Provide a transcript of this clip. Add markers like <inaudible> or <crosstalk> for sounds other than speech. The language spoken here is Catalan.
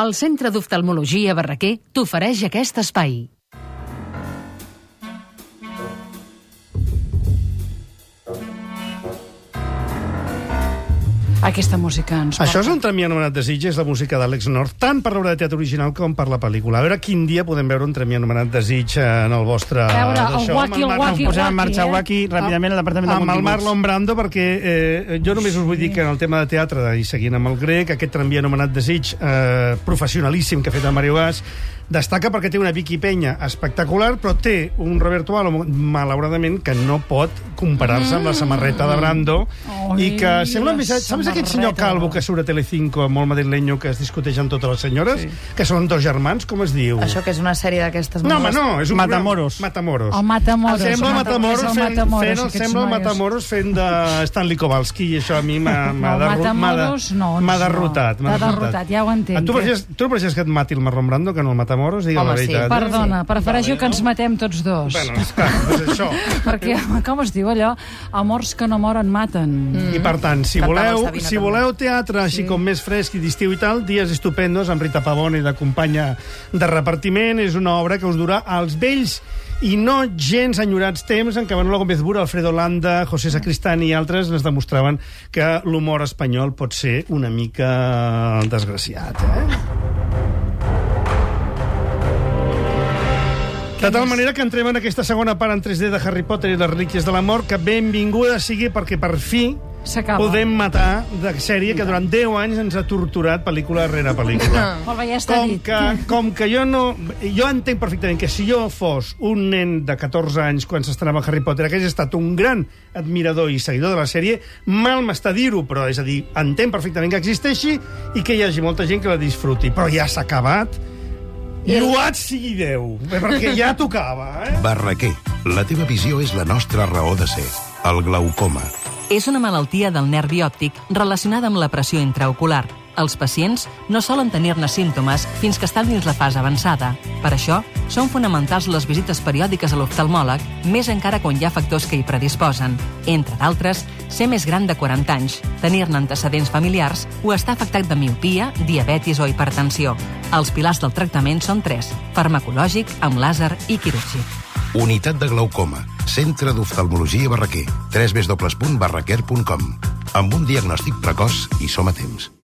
El Centre d'Oftalmologia Barraquer t'ofereix aquest espai. Aquesta música ens porta. Això és un tremí anomenat Desig, és la música d'Àlex North, tant per l'obra de teatre original com per la pel·lícula. A veure quin dia podem veure un tremí anomenat Desig eh, en el vostre... A veure, el Waki, el Waki, Posem en marxa eh? Waki ràpidament al departament de amb el continguts. Marlon Brando, perquè eh, jo només us vull dir que en el tema de teatre, i seguint amb el grec, aquest tramvia anomenat Desig, eh, professionalíssim que ha fet el Mario Gas, destaca perquè té una Vicky Penya espectacular, però té un Roberto Alo, malauradament, que no pot comparar-se amb la samarreta de Brando, Ai, i que sembla més... Saps aquest senyor samarreta. calvo que surt a Telecinco, molt madrileño, que es discuteix amb totes les senyores, sí. que són dos germans, com es diu? Això que és una sèrie d'aquestes... No, home, no, és un Matamoros. programa- Matamoros. El Matamoros. El sembla El Matamoros, Matamoros, fent, el Matamoros, fent, el aquests sembla el noies. Matamoros fent de Stanley Kowalski, i això a mi m'ha m'ha No, derro- m'ha de- Matamoros no, m'ha no. derrotat. m'ha T'ha derrotat, ja ho entenc. Tu prefieres, tu prefieres que et mati el Marlon Brando que no el Matamoros? Digue'm Home, la sí. veritat. eh? Perdona, prefereixo que ens matem tots dos. Bueno, esclar, doncs això. <laughs> Perquè, com es diu allò? Amors que no moren maten. I per tant, si voleu, si voleu teatre així com més fresc i d'estiu i tal, dies estupendos amb Rita Pavone de companya de repartiment. És una obra que us durà als vells i no gens enyorats temps en què Manuel Gómez Bura, Alfredo Landa, José Sacristán i altres ens demostraven que l'humor espanyol pot ser una mica desgraciat. Eh? De tal manera que entrem en aquesta segona part en 3D de Harry Potter i les relíquies de la mort, que benvinguda sigui perquè per fi podem matar de sèrie que durant 10 anys ens ha torturat pel·lícula rere pel·lícula. Molt bé, ja Com que, com que jo no... Jo entenc perfectament que si jo fos un nen de 14 anys quan s'estrenava Harry Potter, hagués estat un gran admirador i seguidor de la sèrie, mal m'està dir-ho, però és a dir, entenc perfectament que existeixi i que hi hagi molta gent que la disfruti. Però ja s'ha acabat. Lluat sigui Déu, perquè ja tocava, eh? Barraquer, la teva visió és la nostra raó de ser. El glaucoma. És una malaltia del nervi òptic relacionada amb la pressió intraocular. Els pacients no solen tenir-ne símptomes fins que estan dins la fase avançada. Per això, són fonamentals les visites periòdiques a l'oftalmòleg, més encara quan hi ha factors que hi predisposen. Entre d'altres, ser més gran de 40 anys, tenir-ne antecedents familiars o estar afectat de miopia, diabetis o hipertensió. Els pilars del tractament són tres, farmacològic, amb làser i quirúrgic. Unitat de glaucoma. Centre d'oftalmologia Barraquer. www.barraquer.com Amb un diagnòstic precoç i som a temps.